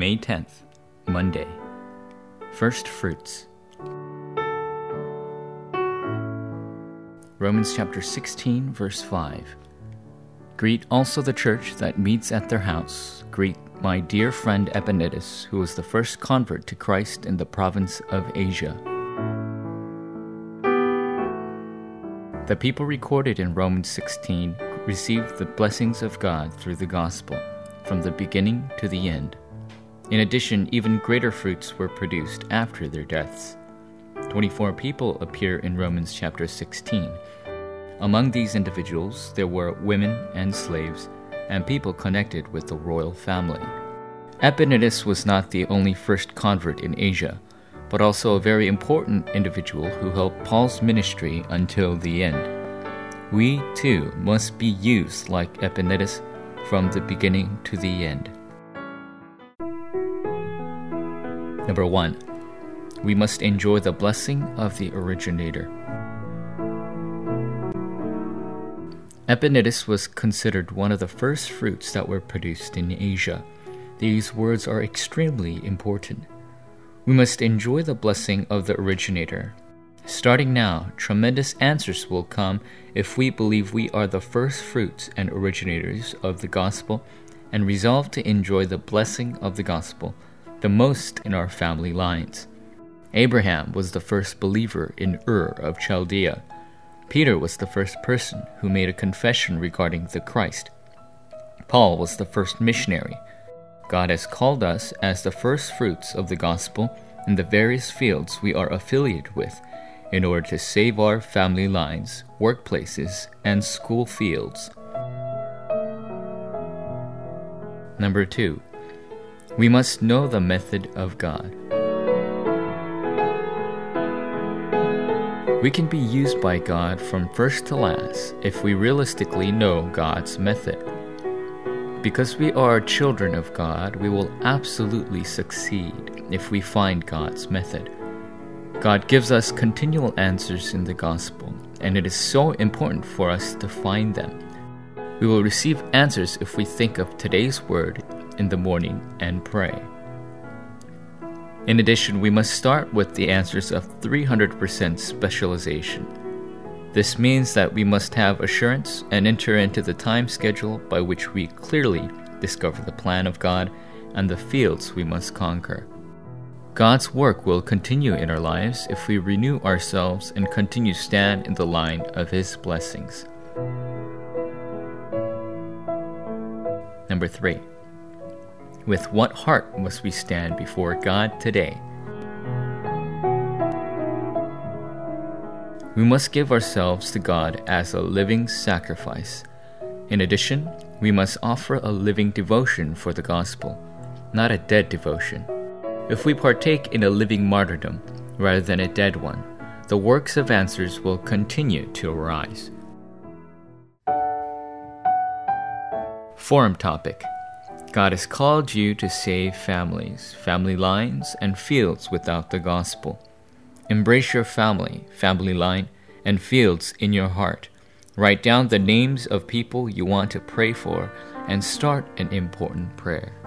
May 10th, Monday. First Fruits. Romans chapter 16, verse 5. Greet also the church that meets at their house. Greet my dear friend Epaenetus, who was the first convert to Christ in the province of Asia. The people recorded in Romans 16 received the blessings of God through the gospel, from the beginning to the end. In addition, even greater fruits were produced after their deaths. 24 people appear in Romans chapter 16. Among these individuals, there were women and slaves, and people connected with the royal family. Epaenetus was not the only first convert in Asia, but also a very important individual who helped Paul's ministry until the end. We, too, must be used like Epaenetus from the beginning to the end. Number one, we must enjoy the blessing of the originator. Epaenetus was considered one of the first fruits that were produced in Asia. These words are extremely important. We must enjoy the blessing of the originator. Starting now, tremendous answers will come if we believe we are the first fruits and originators of the gospel and resolve to enjoy the blessing of the gospel the most in our family lines. Abraham was the first believer in Ur of Chaldea. Peter was the first person who made a confession regarding the Christ. Paul was the first missionary. God has called us as the first fruits of the gospel in the various fields we are affiliated with in order to save our family lines, workplaces, and school fields. Number two, we must know the method of God. We can be used by God from first to last if we realistically know God's method. Because we are children of God, we will absolutely succeed if we find God's method. God gives us continual answers in the gospel, and it is so important for us to find them. We will receive answers if we think of today's word in the morning and pray. In addition, we must start with the answers of 300% specialization. This means that we must have assurance and enter into the time schedule by which we clearly discover the plan of God and the fields we must conquer. God's work will continue in our lives if we renew ourselves and continue stand in the line of his blessings. Number 3. With what heart must we stand before God today? We must give ourselves to God as a living sacrifice. In addition, we must offer a living devotion for the gospel, not a dead devotion. If we partake in a living martyrdom rather than a dead one, the works of answers will continue to arise. Forum topic God has called you to save families, family lines, and fields without the gospel. Embrace your family, family line, and fields in your heart. Write down the names of people you want to pray for and start an important prayer.